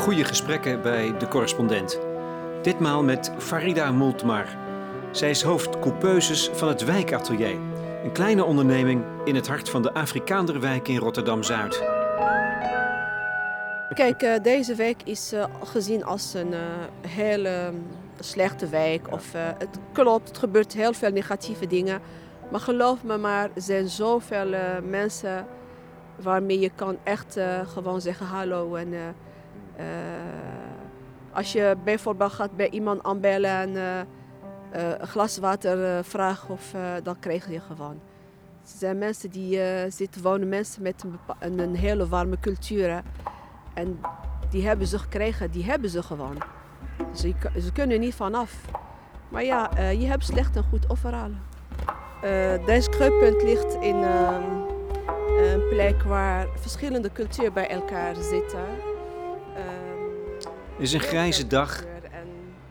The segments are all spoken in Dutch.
Goede gesprekken bij de correspondent. Ditmaal met Farida Moltmar. Zij is hoofd coupeuses van het Wijkatelier. Een kleine onderneming in het hart van de Afrikaanderwijk in Rotterdam-Zuid. Kijk, eh, deze wijk is eh, gezien als een eh, hele slechte wijk. Of, het klopt, het gebeurt heel veel negatieve dingen. Maar geloof me maar, er zijn zoveel mensen waarmee je kan echt gewoon zeggen hallo. En, eh, als je bijvoorbeeld gaat bij iemand aanbellen en eh, een glas water vragen, of, dan krijg je gewoon. Er zijn mensen die zitten wonen, mensen met een, een, hele warme cultuur. En die hebben ze gekregen, die hebben ze gewoon. Ze, ze kunnen er niet vanaf. Maar ja, je hebt slecht en goed overal. Eh deze ligt in ehm, een plek waar verschillende culturen bij elkaar zitten. Het is een grijze dag,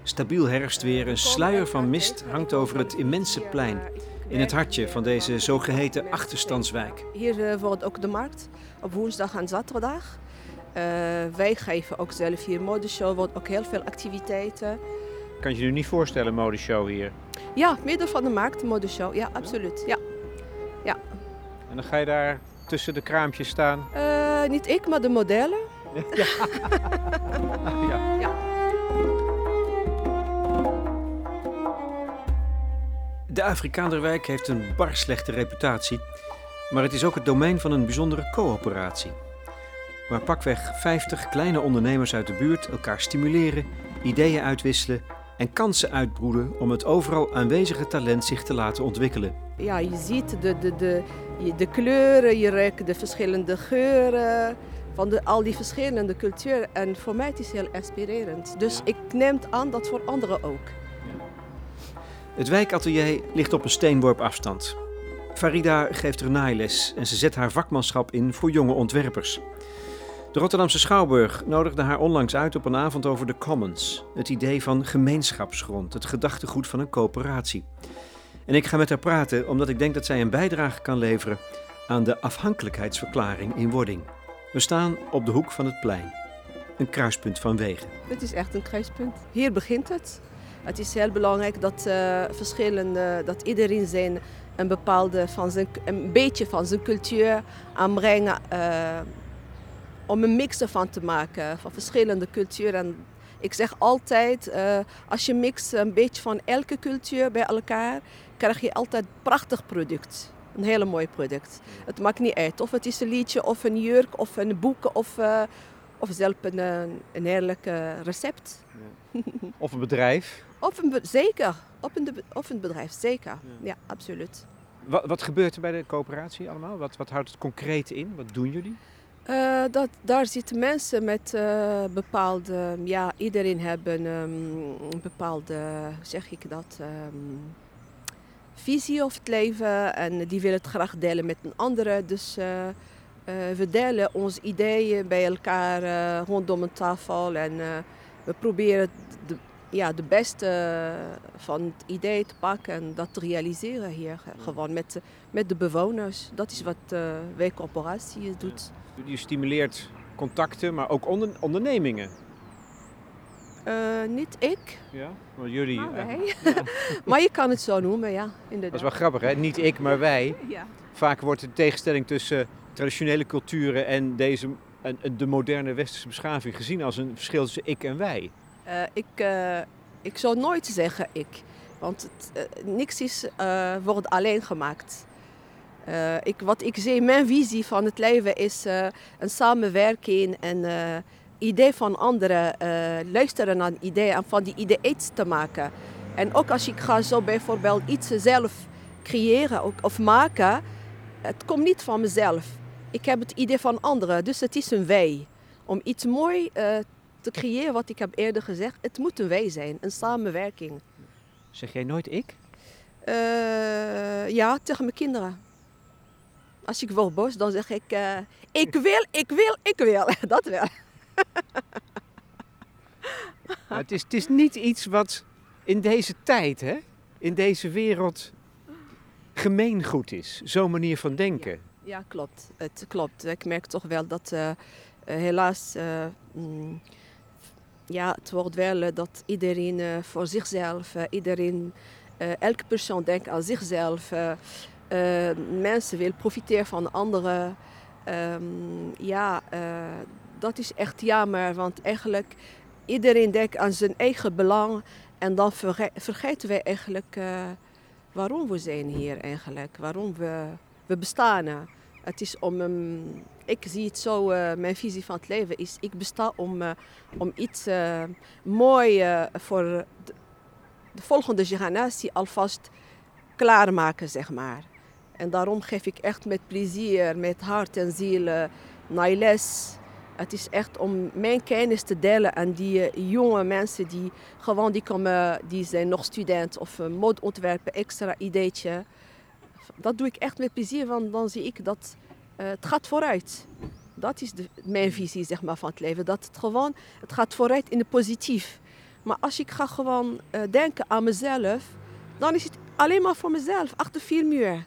stabiel herfstweer, een sluier van mist hangt over het immense plein in het hartje van deze zogeheten achterstandswijk. Hier eh, wordt ook de markt op woensdag en zaterdag. Eh, wij geven ook zelf hier modeshow, wordt ook heel veel activiteiten. Kan je je nu niet voorstellen, modeshow hier. Ja, midden van de markt, modeshow. Ja, absoluut. Ja. En dan ga je daar tussen de kraampjes staan. Eh, niet ik, maar de modellen. ja. Ja. De Afrikaanderwijk heeft een bar slechte reputatie, maar het is ook het domein van een bijzondere coöperatie. Waar pakweg 50 kleine ondernemers uit de buurt elkaar stimuleren, ideeën uitwisselen en kansen uitbroeden om het overal aanwezige talent zich te laten ontwikkelen. Ja, je ziet de, de, de, de kleuren, je ruikt de verschillende geuren van de, al die verschillende culturen. En voor mij het is heel inspirerend. Dus ik neem het aan dat voor anderen ook. Het wijkatelier ligt op een steenworp afstand. Farida geeft er naailes en ze zet haar vakmanschap in voor jonge ontwerpers. De Rotterdamse Schouwburg nodigde haar onlangs uit op een avond over de commons. Het idee van gemeenschapsgrond, het gedachtegoed van een coöperatie. En ik ga met haar praten omdat ik denk dat zij een bijdrage kan leveren aan de afhankelijkheidsverklaring in wording. We staan op de hoek van het plein. Een kruispunt van wegen. Het is echt een kruispunt. Hier begint het. Het is heel belangrijk dat eh, verschillende, dat iedereen zijn een bepaalde van zijn, een beetje van zijn cultuur aanbrengen. eh, om een mix ervan te maken van verschillende culturen. En ik zeg altijd, eh, als je mixt een beetje van elke cultuur bij elkaar, krijg je altijd een prachtig product. Een hele mooi product. Het maakt niet uit of het is een liedje of een jurk of een boek of, eh, of zelfs een, een heerlijk recept. Of een bedrijf. Of een zeker, op een, de- of een bedrijf, zeker. Ja, absoluut. Wat, wat gebeurt er bij de coöperatie allemaal? Wat, wat houdt het concreet in? Wat doen jullie? Eh, dat, daar zitten mensen met eh, bepaalde, ja, iedereen hebben ehm, een bepaalde, hoe zeg ik dat, ehm, visie over het leven en die willen het graag delen met een andere. Dus eh, eh, we delen onze ideeën bij elkaar eh, rondom een tafel en eh, we proberen ja, de beste van het idee te pakken en dat te realiseren hier. ge- Gewoon met, de- met de bewoners. Dat is wat uh, wijkcorporatie doet. Je stimuleert contacten, maar ook onder, ondernemingen. Eh, niet ik, Ja? Jullie. maar eh, wij. ja. maar je kan het zo noemen, ja, Dat inderdaad. is wel grappig, hè? Niet ik, maar wij. Ja. Vaak wordt de tegenstelling tussen traditionele culturen en deze, en de moderne westerse beschaving gezien als een verschil tussen ik en wij. Eh, ik, eh, ik zou nooit zeggen ik, want het, eh, niks is, wordt alleen gemaakt. Ik, wat ik zie, mijn visie van het leven is een samenwerking en eh, idee van anderen, luisteren naar een idee en van die idee iets te maken. En ook als ik ga zo bijvoorbeeld iets zelf creëren of maken, het komt niet van mezelf. Ik heb het idee van anderen, dus het is een wij. Om iets mooi eh, te creëren, wat ik heb eerder gezegd, het moet een wij zijn, een samenwerking. Zeg jij nooit ik? Eh, ja, tegen mijn kinderen. Als ik word boos, dan zeg ik, eh, ik wil, ik wil, ik wil. Dat wel. Het, is, het is niet iets wat in deze tijd, hè? in deze wereld, gemeengoed is. Zo'n manier van denken. Ja, klopt. Het klopt. Ik merk toch wel dat eh, helaas mm, ja, het wordt wel eh, dat iedereen eh, voor zichzelf, eh, iedereen, elke persoon denkt aan zichzelf. mensen willen profiteren van anderen. Ehm, ja, dat is echt jammer, want eigenlijk iedereen denkt aan zijn eigen belang en dan verge- vergeten wij eigenlijk waarom we zijn hier eigenlijk, waarom we, we bestaan. Het is om, ehm, ik zie het zo, eh, mijn visie van het leven is, ik besta om, eh, om iets uh, moois uh, voor de, de, volgende generatie alvast klaarmaken, zeg maar. En daarom geef ik echt met plezier, met hart en ziel naar les. Het is echt om mijn kennis te delen aan die jonge mensen die gewoon die komen, die zijn nog student of modeontwerpen, extra ideetje. Dat doe ik echt met plezier, want dan zie ik dat het gaat vooruit. Dat is de, mijn visie zeg maar, van het leven. Dat het gewoon, het gaat vooruit in de positief. Maar als ik ga gewoon uh, denken aan mezelf, dan is het alleen maar voor mezelf, achter vier muur.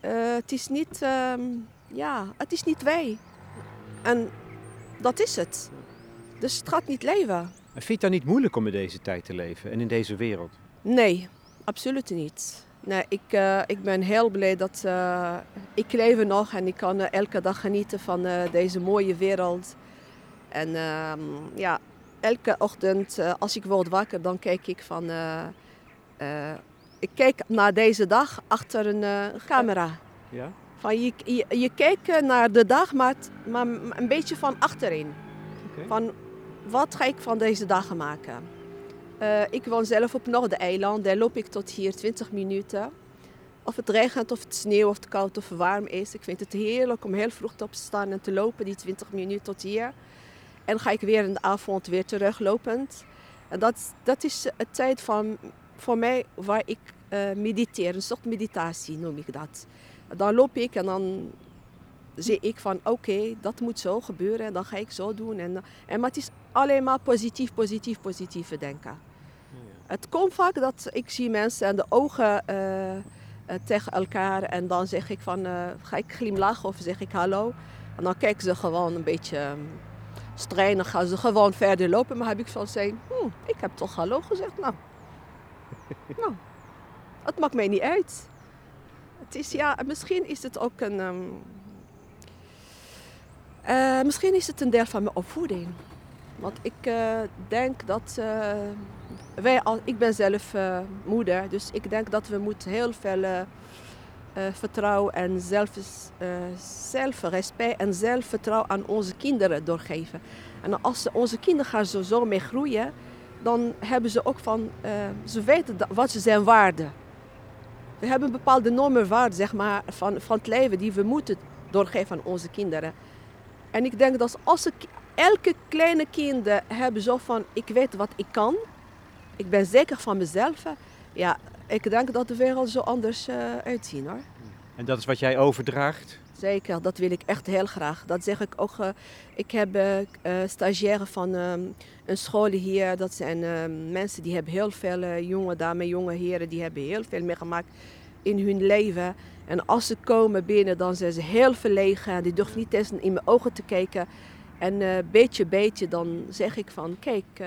Uh, het is niet, um, ja, het is niet wij. En dat is het. Dus het gaat niet leven. En vind je het dan niet moeilijk om in deze tijd te leven en in deze wereld? Nee, absoluut niet. Nee, ik, uh, ik ben heel blij dat uh, ik leef nog en ik kan uh, elke dag genieten van deze mooie wereld. En ehm, ja, elke ochtend als ik word wakker, dan kijk ik van... ik kijk naar deze dag achter een camera. Ja? Van je, je, je kijkt naar de dag, maar, maar een beetje van achterin. Okay. Van wat ga ik van deze dag maken? Uh, ik woon zelf op Noord-eiland, daar loop ik tot hier 20 minuten. Of het regent, of het sneeuw, of het koud of warm is. Ik vind het heerlijk om heel vroeg op te staan en te lopen, die 20 minuten tot hier. En ga ik weer in de avond weer teruglopend. En dat, dat is het tijd van, voor mij waar ik uh, mediteer, een soort meditatie noem ik dat. Dan loop ik en dan zie ik van oké, dat moet zo gebeuren en dan ga ik zo doen. En, en, maar het is alleen maar positief, positief, positief denken. Het komt vaak dat ik zie mensen aan de ogen uh, uh, tegen elkaar en dan zeg ik van uh, ga ik glimlachen of zeg ik hallo. En dan kijken ze gewoon een beetje streng, dan gaan ze gewoon verder lopen. Maar heb ik zo zeggen, hm, ik heb toch hallo gezegd. Nou, nou, het maakt mij niet uit. Het is ja, misschien is het ook een. Um, uh, misschien is het een deel van mijn opvoeding. Want ik uh, denk dat uh, wij, al, ik ben zelf moeder, dus ik denk dat we moeten heel veel vertrouwen en zelf, zelfrespect en zelfvertrouwen aan onze kinderen doorgeven. En als ze, onze kinderen gaan zo, zo mee groeien, dan hebben ze ook van, ze weten wat ze zijn waarden. We hebben bepaalde normen waarden zeg maar, van, van het leven die we moeten doorgeven aan onze kinderen. En ik denk dat als ik, elke kleine kind hebben zo van, ik weet wat ik kan, ik ben zeker van mezelf. Ja, ik denk dat de wereld zo anders uh, uitziet hoor. En dat is wat jij overdraagt? Zeker, dat wil ik echt heel graag. Dat zeg ik ook. Uh, ik heb uh, stagiairen van um, een school hier. Dat zijn uh, mensen die hebben heel veel jonge dames, jonge heren, die hebben heel veel meegemaakt in hun leven. En als ze komen binnen, dan zijn ze heel verlegen. Die durven niet eens in mijn ogen te kijken. En uh, beetje beetje dan zeg ik van, kijk, uh,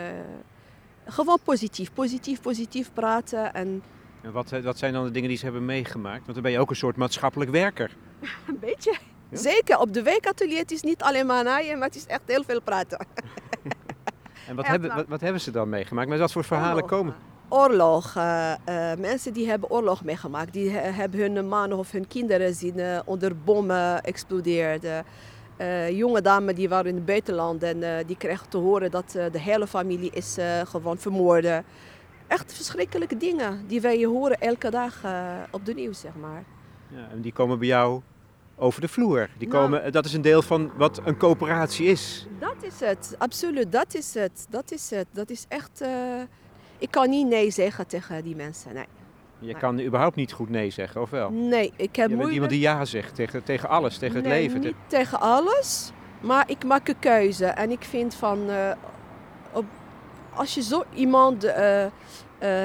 gewoon positief, positief, positief praten. En, en wat, wat, zijn dan de dingen die ze hebben meegemaakt? Want dan ben je ook een soort maatschappelijk werker. een beetje. Ja? Zeker, op de weekatelier het is niet alleen maar naaien, maar het is echt heel veel praten. en wat, hebben, wat, wat, hebben ze dan meegemaakt? Met wat voor verhalen komen? oorlog. Uh, uh, mensen die hebben oorlog meegemaakt. Die he hebben hun mannen of hun kinderen zien uh, onder bommen explodeerden. Jonge dames die waren in het buitenland en die kregen te horen dat de hele familie is gewoon vermoord. Echt verschrikkelijke dingen die wij horen elke dag op de nieuws, zeg maar. Ja, en die komen bij jou over de vloer. Die nou, komen, dat is een deel van wat een coöperatie is. Dat is het, absoluut. Dat is het. Dat is het. Dat is echt ik kan niet nee zeggen tegen die mensen. Nee. Je kan überhaupt niet goed nee zeggen, of wel? Nee, ik heb bent iemand die ja zegt tegen, tegen alles, tegen het nee, leven. Niet tegen alles, maar ik maak een keuze. En ik vind van, uh, op, als je zo iemand uh, uh,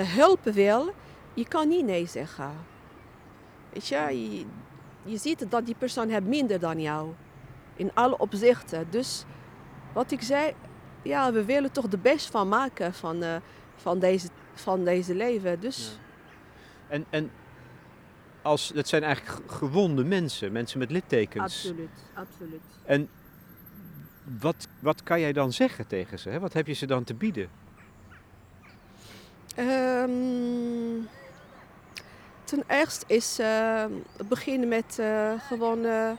helpen wil, je kan niet nee zeggen. Weet je, je, je ziet dat die persoon heeft minder dan jou. In alle opzichten. Dus wat ik zei, ja, we willen toch de best van maken van, eh, van, deze, van deze leven. Dus En, en als, dat zijn eigenlijk gewonde mensen, mensen met littekens. absoluut, absoluut. En wat, wat kan jij dan zeggen tegen ze? Hè? Wat heb je ze dan te bieden? Ehm, ten eerste is eh, beginnen met eh, gewoon eh,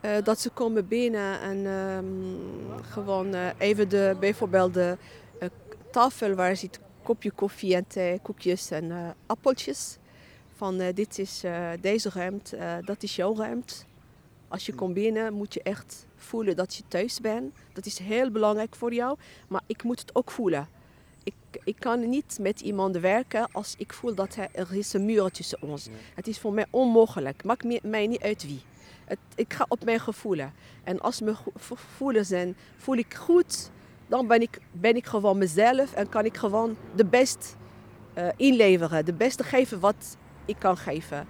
eh, dat ze komen binnen en ehm, gewoon eh, even de, bijvoorbeeld de tafel waar zit kopje koffie en thee, koekjes en eh, appeltjes. Van eh, dit is eh, deze ruimte, dat is jouw ruimte. Als je komt binnen moet je echt voelen dat je thuis bent. Dat is heel belangrijk voor jou, maar ik moet het ook voelen. Ik, ik kan niet met iemand werken als ik voel dat er, er is een muur tussen ons. Ja. Het is voor mij onmogelijk. Maakt me- mij niet uit wie. Het, ik ga op mijn gevoelen. En als mijn gevoelens zijn, voel ik goed, dan ben ik, ben ik gewoon mezelf en kan ik gewoon de best eh, inleveren. De beste geven wat ik kan geven.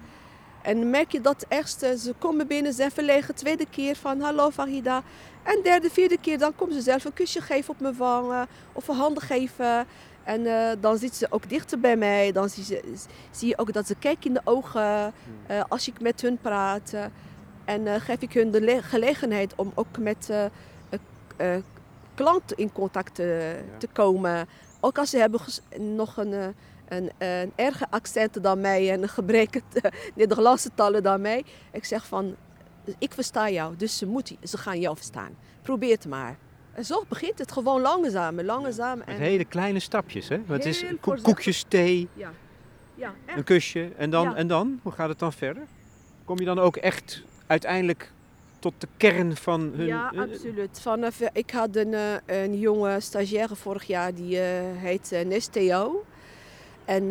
En merk je dat eh, ze komen binnen, zijn verlegen, tweede keer van hallo Farida. En derde, vierde keer, dan komen ze zelf een kusje geven op mijn wangen of een handen geven. En eh, dan zitten ze ook dichter bij mij. Dan zie, ze, zie je ook dat ze kijken in de ogen eh, als ik met hun praat. en geef ik hun de le- gelegenheid om ook met eh, eh, eh, klanten in contact te, te komen. Ook als ze hebben nog een, eh, een, een erger accent dan mij en een gebrek Nederlandse talen dan mij. Ik zeg van, ik versta jou, dus ze, moeten, ze gaan jou verstaan. Probeer het maar. En zo begint het gewoon langzaam, langzaam. En, hele kleine stapjes, hè? Want het is koekjes, thee, ja, ja, echt. een kusje. En dan, en dan? Hoe gaat het dan verder? Kom je dan ook echt uiteindelijk tot de kern van hun... Ja, eh, absoluut. Vanaf, eh, ik had een, eh, een jonge stagiaire vorig jaar, die eh, heet Nesteo. En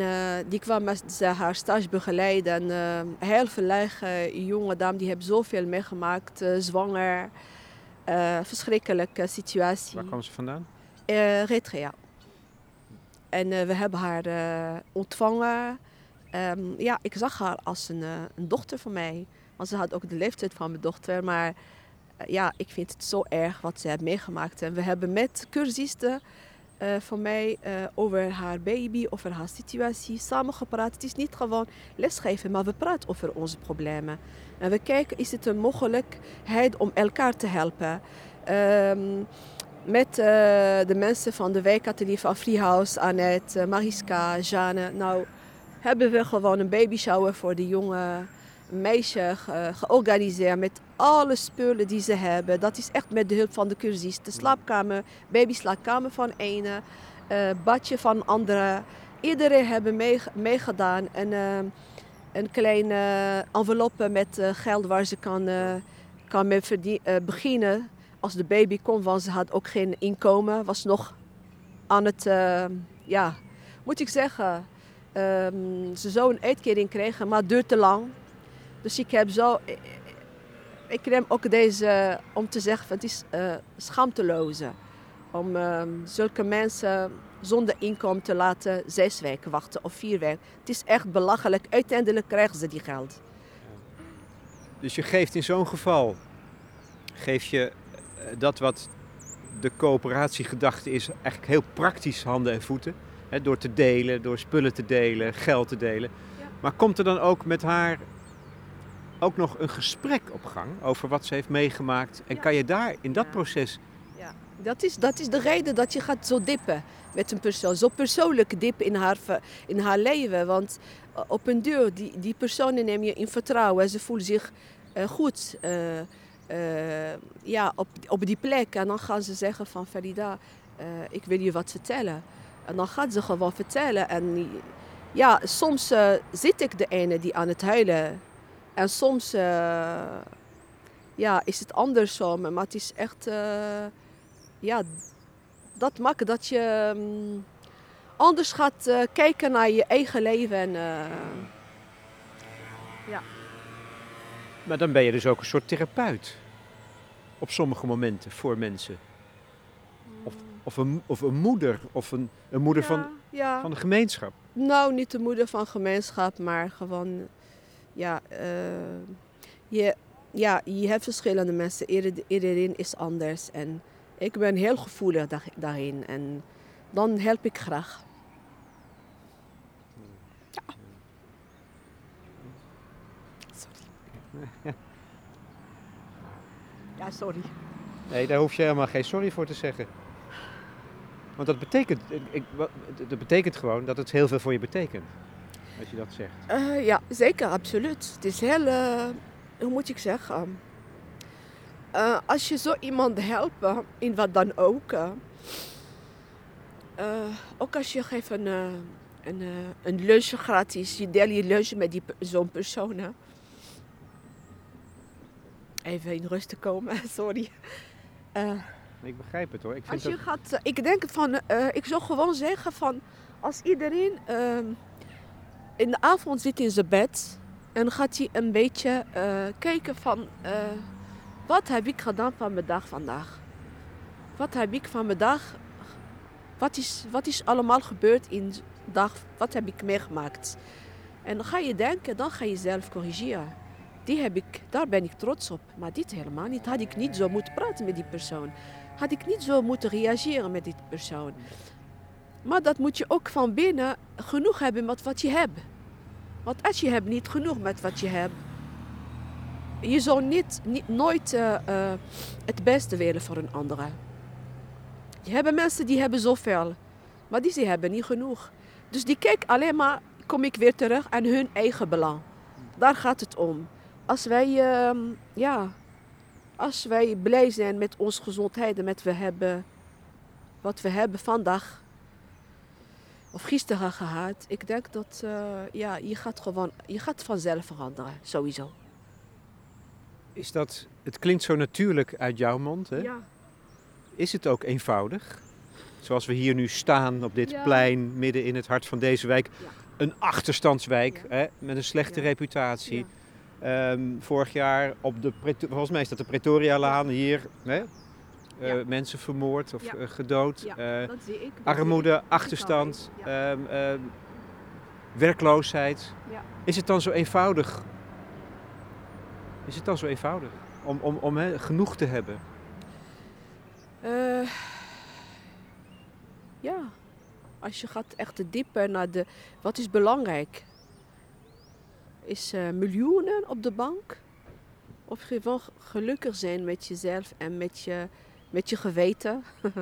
die kwam met haar stage begeleiden. En eh, heel verlegen jonge dame, die heeft zoveel meegemaakt. zwanger, verschrikkelijke situatie. Waar kwam ze vandaan? Eritrea. En we hebben haar ontvangen. Ehm, ja, ik zag haar als een, een dochter van mij. Ze had ook de leeftijd van mijn dochter. Maar eh, ja, ik vind het zo erg wat ze heeft meegemaakt. En we hebben met cursisten eh, van mij eh, over haar baby, over haar situatie samen gepraat. Het is niet gewoon lesgeven, maar we praten over onze problemen. En we kijken, is het een mogelijkheid om elkaar te helpen? Ehm, met de mensen van de wijkatelier van Freehouse, Annette, Mariska, Jane. Nou, hebben we gewoon een baby shower voor die jonge meisje ge- georganiseerd met alle spullen die ze hebben. Dat is echt met de hulp van de cursist. De slaapkamer, babyslaapkamer van ene, eh badje van andere. Iedereen hebben mee- meegedaan en eh, een kleine enveloppe met eh, geld waar ze kan, kan mee beginnen als de baby komt, want ze had ook geen inkomen, was nog aan het, ja, moet ik zeggen, ehm, ze zou een uitkering krijgen, maar het duurt te lang. Dus ik heb zo, ik- ik neem ook deze om te zeggen, van, het is eh schaamteloze om ehm, zulke mensen zonder inkomen te laten zes weken wachten of vier weken. Het is echt belachelijk. Uiteindelijk krijgen ze die geld. Dus je geeft in zo'n geval, geef je eh, dat wat de coöperatiegedachte is, eigenlijk heel praktisch handen en voeten. Hè, door te delen, door spullen te delen, geld te delen. Ja. Maar komt er dan ook met haar ook nog een gesprek op gang over wat ze heeft meegemaakt? En Ja. kan je daar in dat Ja. proces Ja, dat is, dat is de reden dat je gaat zo dippen met een persoon. Zo persoonlijk dippen in haar, in haar leven. Want eh, op een duur, die, die personen neem je in vertrouwen. Ze voelen zich eh, goed eh, ja, op, op die plek. En dan gaan ze zeggen van Farida, ik wil je wat vertellen. En dan gaat ze gewoon vertellen. En ja, soms zit ik de ene die aan het huilen. En soms eh, ja, is het andersom. Maar het is echt... eh, ja, dat maakt dat je mm, anders gaat eh, kijken naar je eigen leven. En, eh, Maar dan ben je dus ook een soort therapeut. Op sommige momenten voor mensen. Of, of, een, of een moeder. Of een, een moeder van, ja, ja. van de gemeenschap. Nou, niet de moeder van gemeenschap, maar gewoon, ja, eh, je, ja, je hebt verschillende mensen. Ieder- Iedereen is anders. En Ik ben heel gevoelig daar- daarin en dan help ik graag. Ja. Sorry. Ja, sorry. Nee, daar hoef je helemaal geen sorry voor te zeggen. Want dat betekent, ik, dat betekent gewoon dat het heel veel voor je betekent. Als je dat zegt. Eh, ja, zeker, absoluut. Het is heel, eh, hoe moet ik zeggen? Eh, als je zo iemand helpt, in wat dan ook. ook als je geeft een, een, een lunch gratis, je deelt je lunch met die, zo'n persoon. hè. Even in rust te komen, sorry. Ik begrijp het hoor. Ik vind als je dat... gaat, ik denk van, ik zou gewoon zeggen van, als iedereen ehm, in de avond zit in zijn bed en gaat hij een beetje eh, kijken van, eh, wat heb ik gedaan van mijn dag vandaag? Wat heb ik van mijn dag, wat is, wat is allemaal gebeurd in de dag, wat heb ik meegemaakt? En dan ga je denken, dan ga je zelf corrigeren. Die heb ik, daar ben ik trots op. Maar dit helemaal niet. Had ik niet zo moeten praten met die persoon had ik niet zo moeten reageren met die persoon. Maar dat moet je ook van binnen genoeg hebben met wat je hebt. Want als je hebt niet genoeg met wat je hebt, je zou niet, niet, nooit eh, eh, het beste willen voor een andere. Je hebt mensen die hebben zoveel, maar die ze hebben niet genoeg. Dus die kijken alleen maar, kom ik weer terug, aan hun eigen belang. Daar gaat het om. Als wij, ehm, ja, als wij blij zijn met onze gezondheid en met we hebben, wat we hebben vandaag of gisteren gehad, ik denk dat eh, ja, je gaat gewoon, je gaat vanzelf veranderen, sowieso. Is dat, het klinkt zo natuurlijk uit jouw mond. Hè? Ja. Is het ook eenvoudig? Zoals we hier nu staan op dit Ja. plein, midden in het hart van deze wijk. Ja. Een achterstandswijk Ja. hè, met een slechte reputatie. Ehm, vorig jaar op de, volgens mij is dat de Pretorialaan hier, hè? Eh, mensen vermoord of Ja. gedood. Ja, dat zie ik. dat zie armoede, ik. achterstand, ehm, ehm, werkloosheid. Ja. Is het dan zo eenvoudig? Is het dan zo eenvoudig om, om, om genoeg te hebben? Eh, ja, als je gaat echt te dieper naar de... Wat is belangrijk? Is eh, miljoenen op de bank? Of gewoon gelukkig zijn met jezelf en met je, met je geweten?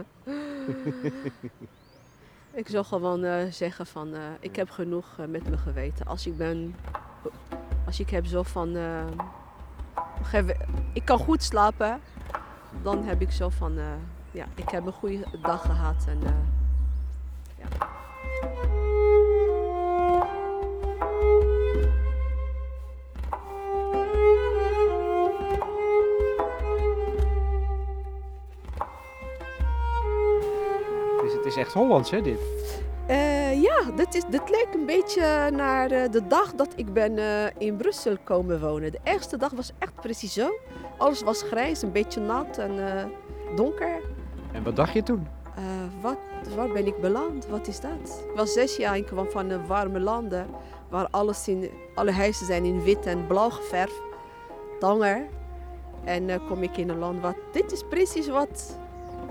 ik zou gewoon eh, zeggen van... eh, ik heb genoeg eh, met mijn geweten. Als ik ben... Als ik heb zo van... ik kan goed slapen. Dan heb ik zo van... ja, ik heb een goede dag gehad. En, echt Hollands, hè, dit? Eh, ja, dit, is, dit lijkt een beetje naar eh, de dag dat ik ben eh, in Brussel komen wonen. De eerste dag was echt precies zo. Alles was grijs, een beetje nat en donker. En wat dacht je toen? Wat, waar ben ik beland? Wat is dat? Ik was zes jaar en kwam van warme landen. Waar alles in, alle huizen zijn in wit en blauw geverfd. Tanger. En kom ik in een land wat... Dit is precies wat,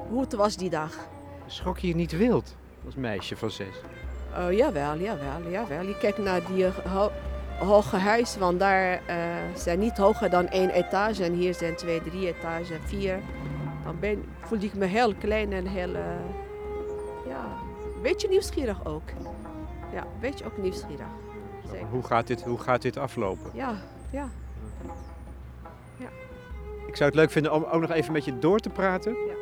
hoe het was die dag. Schrok je niet wild als meisje van zes? Oh, jawel, jawel, jawel. Je kijkt naar die ho- hoge huizen, want daar eh, zijn niet hoger dan één etage. En hier zijn twee, drie etages, vier. Dan ben, voelde ik me heel klein en heel... eh, ja, een beetje nieuwsgierig ook. Ja, een beetje ook nieuwsgierig. Zeker. Hoe gaat, dit, hoe gaat dit aflopen? Ja, ja. Ik zou het leuk vinden om ook nog even met je door te praten. Ja.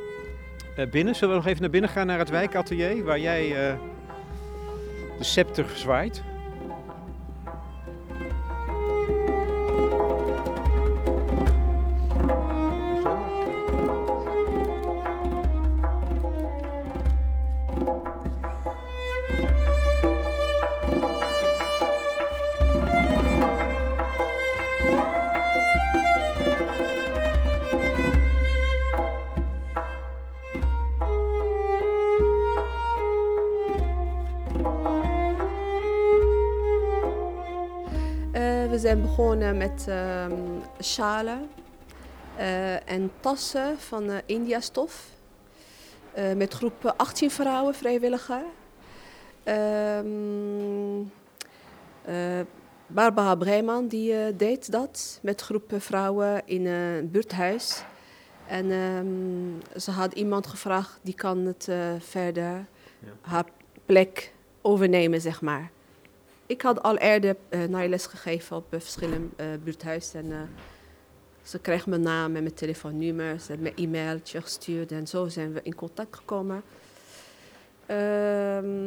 Eh, binnen, zullen we nog even naar binnen gaan naar het wijkatelier waar jij eh, de scepter zwaait? Zijn begonnen met ehm schalen eh, en tassen van eh India-stof. Eh, met groep 18 vrouwen, vrijwilliger. Ehm, eh, Barbara Breiman die deed dat met groep vrouwen in een buurthuis. En ehm, ze had iemand gevraagd die kan het verder haar plek overnemen, zeg maar. Ik had al eerder uh, naailes gegeven op uh, verschillende uh, buurthuizen. En, ze kreeg mijn naam en mijn telefoonnummer. Ze heeft mijn e-mailtje gestuurd en zo zijn we in contact gekomen. Um,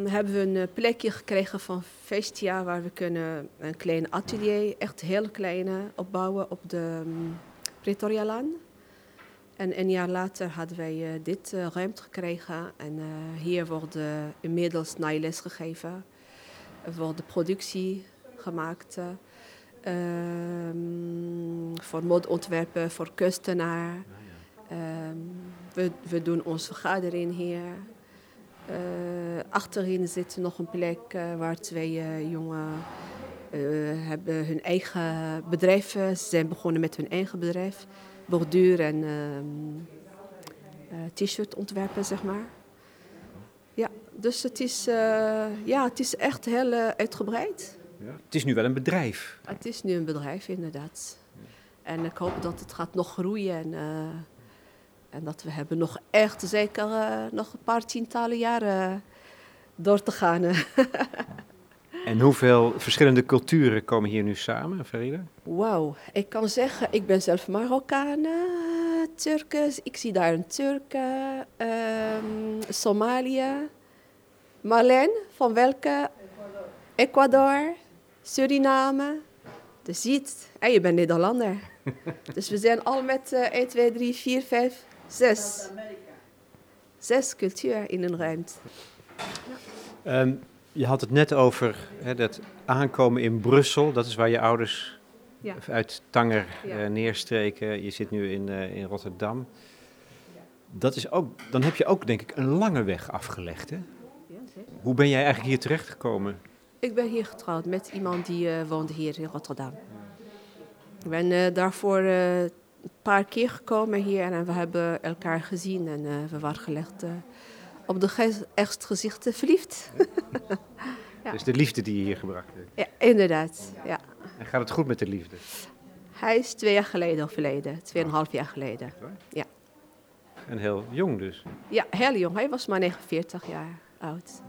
hebben we een plekje gekregen van Vestia waar we kunnen een klein atelier, echt heel kleine, opbouwen op de um. En een jaar later hadden wij dit ruimte gekregen en hier wordt inmiddels naailes gegeven. Er wordt productie gemaakt um, voor modeontwerpen, voor kunstenaar. Um, we, we, doen onze vergadering hier. achterin zit nog een plek waar twee jongen hebben hun eigen bedrijf. Ze zijn begonnen met hun eigen bedrijf borduur en uh, uh, t-shirt ontwerpen, zeg maar. Dus het is, uh, ja, het is echt heel uitgebreid. Ja. Het is nu wel een bedrijf. Het is nu een bedrijf, inderdaad. En ik hoop dat het gaat nog groeien en, en dat we hebben nog echt zeker nog een paar tientallen jaren door te gaan. En hoeveel verschillende culturen komen hier nu samen, Farida? Wauw, ik kan zeggen, ik ben zelf Marokkaan, Turkers. Ik zie daar een Turk, um, Somalië, Marleen, van welke? Ecuador, Suriname. Dus ziet, en je bent Nederlander. dus we zijn al met uh, 1, 2, 3, 4, 5, 6. Zes culturen in een ruimte. Ja. Um, je had het net over hè, dat aankomen in Brussel. Dat is waar je ouders ja. uit Tanger ja. uh, neerstreken. Je zit nu in, uh, in Rotterdam. Dat is ook, dan heb je ook, denk ik, een lange weg afgelegd. Hè? Hoe ben jij eigenlijk hier terechtgekomen? Ik ben hier getrouwd met iemand die uh, woonde hier in Rotterdam. Ik ben daarvoor een paar keer gekomen hier en we hebben elkaar gezien en we waren gelegd op de echt gezichten verliefd. ja. Dus de liefde die je hier gebracht hebt. Ja, inderdaad. Ja. En gaat het goed met de liefde? Hij is twee jaar geleden overleden, tweeënhalf jaar geleden. Ja. En heel jong dus? Ja, heel jong. Hij was maar 49 jaar oud.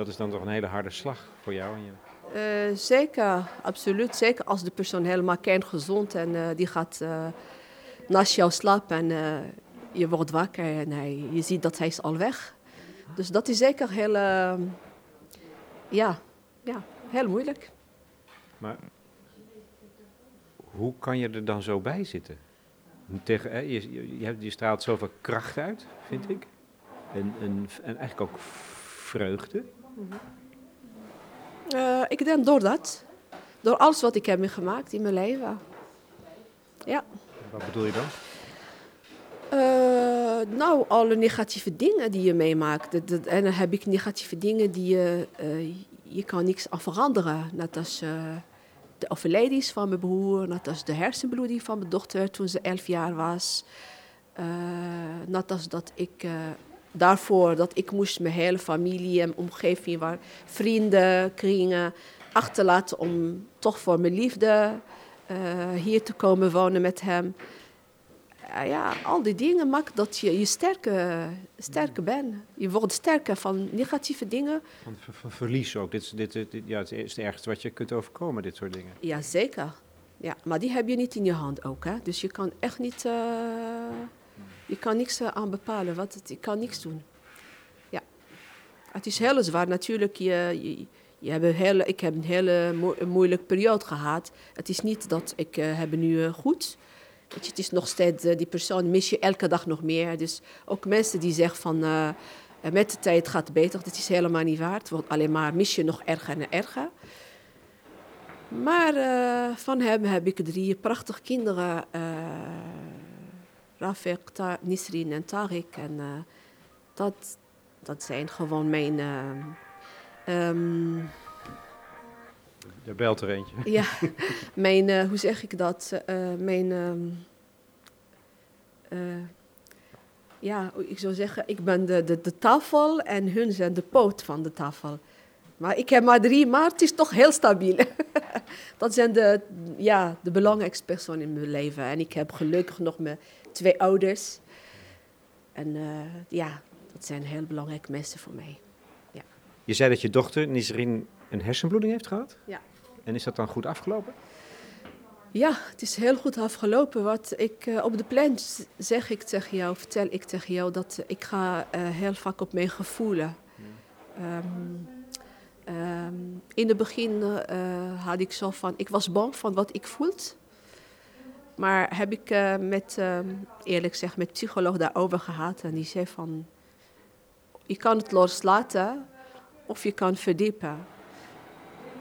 Dat is dan toch een hele harde slag voor jou en je? Uh, zeker, absoluut. Zeker als de persoon helemaal kerngezond en uh, die gaat uh, naast jou slapen en je wordt wakker en hij, je ziet dat hij is al weg. Dus dat is zeker heel, ja, ja, heel moeilijk. Maar hoe kan je er dan zo bij zitten? Tegen, je, je, je straalt zoveel kracht uit, vind ik. En, en, en eigenlijk ook vreugde. Uh, ik denk door dat. Door alles wat ik heb meegemaakt in mijn leven. Ja. Wat bedoel je dan? Uh, nou, alle negatieve dingen die je meemaakt. Dat, dat, en dan heb ik negatieve dingen die je... Uh, je kan niks aan veranderen. Net als de overlijden van mijn broer. Net als de hersenbloeding van mijn dochter toen ze elf jaar was. net als dat ik... daarvoor dat ik moest mijn hele familie en omgeving... waar vrienden, kringen achterlaten om toch voor mijn liefde... hier te komen wonen met hem ja, al die dingen maken dat je, je sterker, sterker bent. Je wordt sterker van negatieve dingen. Van, van verlies ook. Dit, dit, dit, ja, het is het ergste wat je kunt overkomen, dit soort dingen. Ja, zeker. Ja, maar die heb je niet in je hand ook. Hè? Dus je kan echt niet... Uh, je kan niks aan bepalen. Wat het, kan niks doen. Ja. Het is heel zwaar. Natuurlijk, je, je, je hele, ik heb een hele mo moeilijke periode gehad. Het is niet dat ik uh, heb nu uh, goed je, het is nog steeds, die persoon mis je elke dag nog meer. Dus ook mensen die zeggen van met de tijd gaat het beter, dat is helemaal niet waar. Het wordt alleen maar mis je nog erger en erger. Maar van hem heb ik drie prachtige kinderen. Rafik, Ta Nisrin en Tariq. En dat, dat zijn gewoon mijn... Um, er belt er eentje. Ja, mijn, uh, hoe zeg ik dat? Mijn. Uh, ja, ik zou zeggen, ik ben de, de, de tafel en hun zijn de poot van de tafel. Maar ik heb maar drie, maar het is toch heel stabiel. dat zijn de, ja, de belangrijkste personen in mijn leven. En ik heb gelukkig nog mijn twee ouders. En uh, ja, dat zijn heel belangrijke mensen voor mij. Ja. Je zei dat je dochter, Nisrin, een hersenbloeding heeft gehad? Ja. En is dat dan goed afgelopen? Ja, het is heel goed afgelopen. Wat ik, uh, op de plan zeg ik tegen jou, vertel ik tegen jou dat ik ga uh, heel vaak op mijn gevoelen. Um, um, in het begin uh, had ik zo van, ik was bang van wat ik voelde. Maar heb ik met, um, eerlijk gezegd, met psycholoog daarover gehad. En die zei van, je kan het loslaten of je kan verdiepen.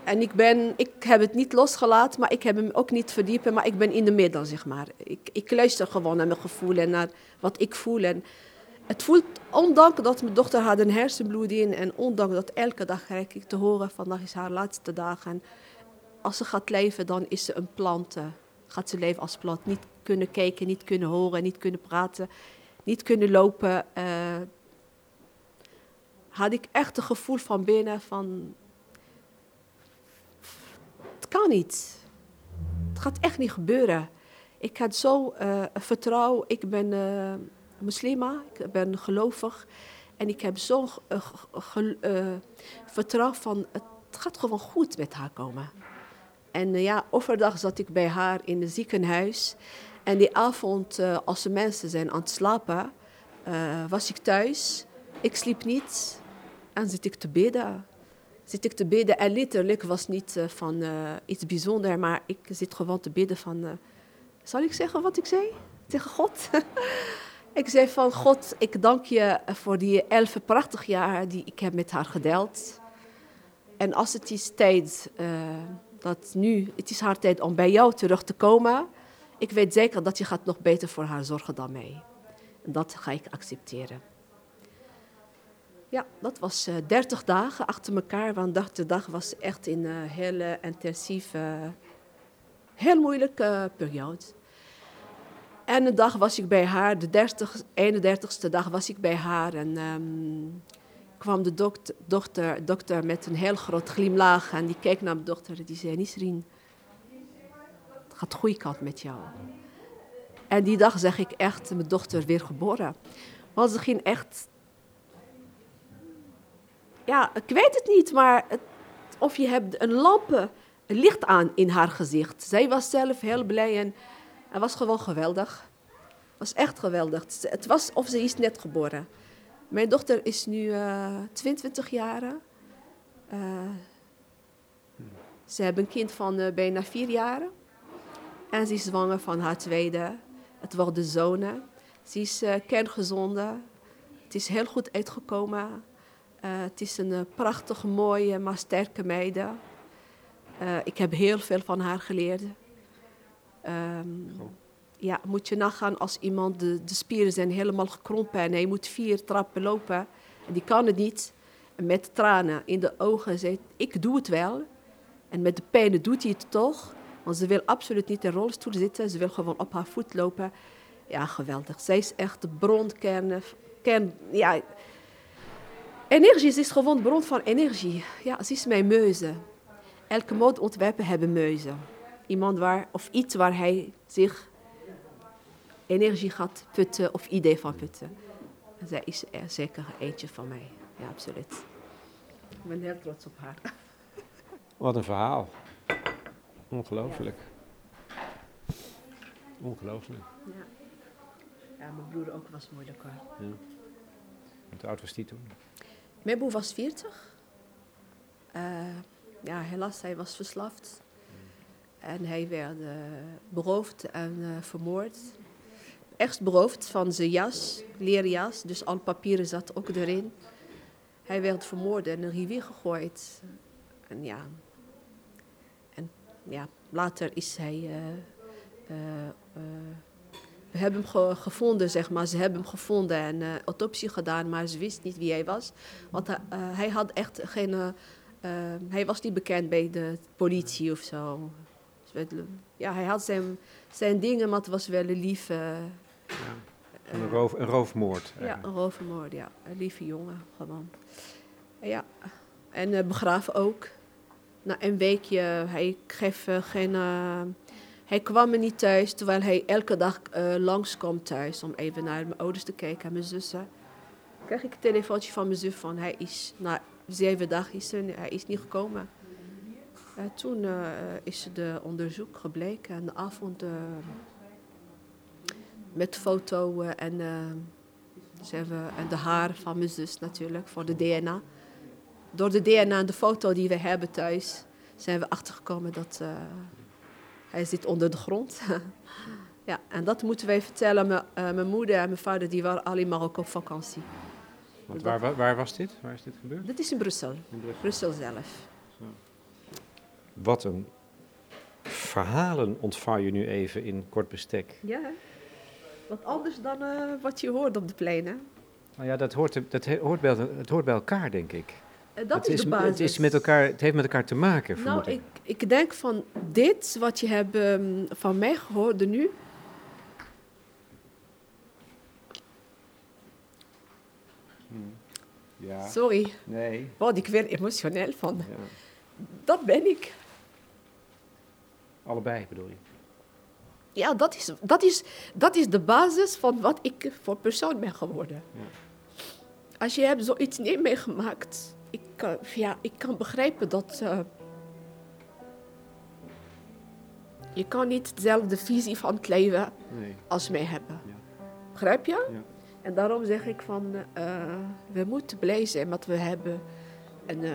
En ik, ben, ik heb het niet losgelaten, maar ik heb hem ook niet verdiepen. Maar ik ben in de middel, zeg maar. Ik, ik luister gewoon naar mijn gevoel en naar wat ik voel. En het voelt, ondanks dat mijn dochter had een hersenbloeding... en ondanks dat elke dag krijg ik te horen... vandaag is haar laatste dag. En als ze gaat leven, dan is ze een plant. Gaat ze leven als plant. Niet kunnen kijken, niet kunnen horen, niet kunnen praten... niet kunnen lopen. Uh, had ik echt het gevoel van binnen van kan niet. Het gaat echt niet gebeuren. Ik had zo uh, vertrouwen. Ik ben uh, moslima, ik ben gelovig. En ik heb zo uh, vertrouwen van het gaat gewoon goed met haar komen. En ja, overdag zat ik bij haar in het ziekenhuis. En die avond, als de mensen zijn aan het slapen, was ik thuis. Ik sliep niet en zit ik te bidden zit ik te bidden. En letterlijk was niet van iets bijzonders, maar ik zit gewoon te bidden van... Zal ik zeggen wat ik zei tegen God? ik zei van God, ik dank je voor die elf prachtige jaar die ik heb met haar gedeeld. En als het is tijd, dat nu, het is haar tijd om bij jou terug te komen. Ik weet zeker dat je gaat nog beter voor haar zorgen dan mij. En dat ga ik accepteren. Ja, dat was uh, 30 dagen achter elkaar. Want dag de dag was echt een uh, hele intensieve, heel moeilijke periode. En een dag was ik bij haar, de 30, 31ste dag was ik bij haar. En um, kwam de dokter, dokter, dokter met een heel groot glimlach. En die keek naar mijn dochter en die zei, Nisrien, het gaat de goede met jou. En die dag zeg ik echt mijn dochter weer geboren. Want ze ging echt ja, ik weet het niet, maar het, of je hebt een lampen, licht aan in haar gezicht. Zij was zelf heel blij en het was gewoon geweldig. Het was echt geweldig. Het was of ze is net geboren. Mijn dochter is nu uh, 22 jaar. Uh, ze hebben een kind van uh, bijna vier jaar. En ze is zwanger van haar tweede. Het worden zonen. Ze is kerngezonde. Het is heel goed uitgekomen. Het is een prachtig, mooie, maar sterke meid. Ik heb heel veel van haar geleerd. Um, ja, moet je nagaan als iemand, de, de, spieren zijn helemaal gekrompen en hij moet vier trappen lopen. En die kan het niet. En met tranen in de ogen zegt, ik doe het wel. En met de pijn doet hij het toch. Want ze wil absoluut niet in rolstoel zitten. Ze wil gewoon op haar voet lopen. Ja, geweldig. Zij is echt de bronkern. Kern, ja, Energie is gewoon bron van energie. Ja, ze is mijn muze. Elke modeontwerper hebben muizen. Iemand waar, of iets waar hij zich energie gaat putten of idee van putten. En zij is er zeker eentje van mij. Ja, absoluut. Ik ben heel trots op haar. Wat een verhaal. Ongelooflijk. Ongelooflijk. Ja. ja, mijn broer ook was moeilijk hoor. Ja. Hoe oud was die toen? Mijn broer was 40. Uh, ja, helaas, hij was verslaafd. En hij werd uh, beroofd en uh, vermoord. Echt beroofd van zijn jas, leerjas, dus al papieren zat ook erin. Hij werd vermoord en in een rivier gegooid. En ja, en, ja later is hij we hebben hem ge gevonden, zeg maar. Ze hebben hem gevonden en autopsie gedaan, maar ze wist niet wie hij was. Want hij had echt geen... Hij was niet bekend bij de politie of zo. Ja, hij had zijn, zijn dingen, maar het was wel een lief... Ja. Een, roof, een roofmoord. Ja, een rovermoord, ja. Een lieve jongen, gewoon. Ja, en eh, begraven ook. Na een weekje, hij geeft eh, geen... eh, hij kwam me niet thuis, terwijl hij elke dag eh langskomt thuis... om even naar mijn ouders te kijken en mijn zussen. Krijg ik een telefoontje van mijn zus van... hij is na zeven dagen is er, hij is niet gekomen. Toen is de onderzoek gebleken en de avond... met foto en... eh, ze hebben en de haar van mijn zus natuurlijk, voor de DNA. Door de DNA en de foto die we hebben thuis, zijn we achtergekomen dat eh, hij zit onder de grond. ja, en dat moeten wij vertellen. Mijn, eh, mijn moeder en mijn vader die waren alleen ook op vakantie. Want waar, waar, was dit? Waar is dit gebeurd? Dit is in Brussel, In Brussel. Brussel zelf. Wat een verhalen ontvang je nu even in kort bestek. Ja, wat anders dan eh, wat je hoort op de pleinen. Nou ja, dat hoort, dat hoort bij, het hoort bij elkaar, denk ik. Eh, dat het, is, de basis. het, is met elkaar, het heeft met elkaar te maken, Nou, ik. ik, denk van dit wat je hebt ehm, van mij gehoord nu, Ja, sorry, nee. word ik weer emotioneel van. Ja. Dat ben ik. Allebei bedoel je? Ja, dat is, dat, is, dat is de basis van wat ik voor persoon ben geworden. Ja. Als je hebt zoiets niet meegemaakt, ik, kan- ja, ik kan begrijpen dat eh, je kan niet dezelfde visie van het leven Nee. als mij hebben. Ja. Begrijp je? Ja. En daarom zeg ik van, eh, we moeten blij zijn wat we hebben. En eh,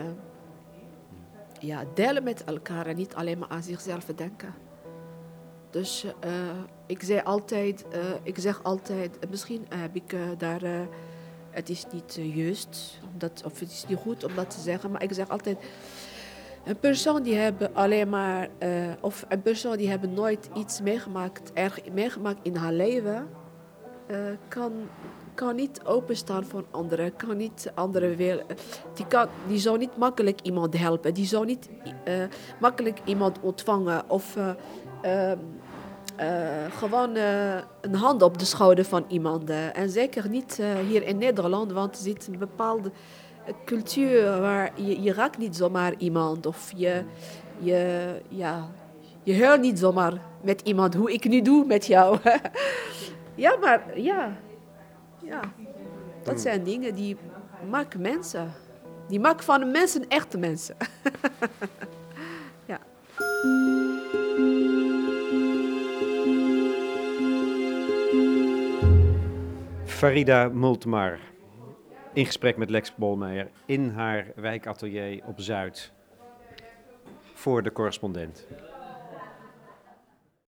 ja, delen met elkaar en niet alleen maar aan zichzelf denken. Dus eh, ik, zei altijd, eh, ik zeg altijd, eh, misschien heb ik daar, het is niet juist, omdat, of het is niet goed om dat te zeggen, maar ik zeg altijd, een persoon die hebben alleen maar, of een persoon die hebben nooit iets meegemaakt, erg meegemaakt in haar leven, kan, kan niet openstaan voor anderen, kan niet anderen willen. Die, kan, die zou niet makkelijk iemand helpen, die zou niet makkelijk iemand ontvangen of gewoon eh, een hand op de schouder van iemand. eh. En zeker niet eh, hier in Nederland, want er zit een bepaalde eh, cultuur waar je, je raakt niet zomaar iemand of je, je, ja, je huilt niet zomaar met iemand, hoe ik nu doe met jou. ja, maar ja, ja, dat zijn dingen die maken mensen. Die maken van mensen echte mensen. ja. Farida Multmar. In gesprek met Lex Bolmeijer in haar wijkatelier op Zuid. Voor de correspondent.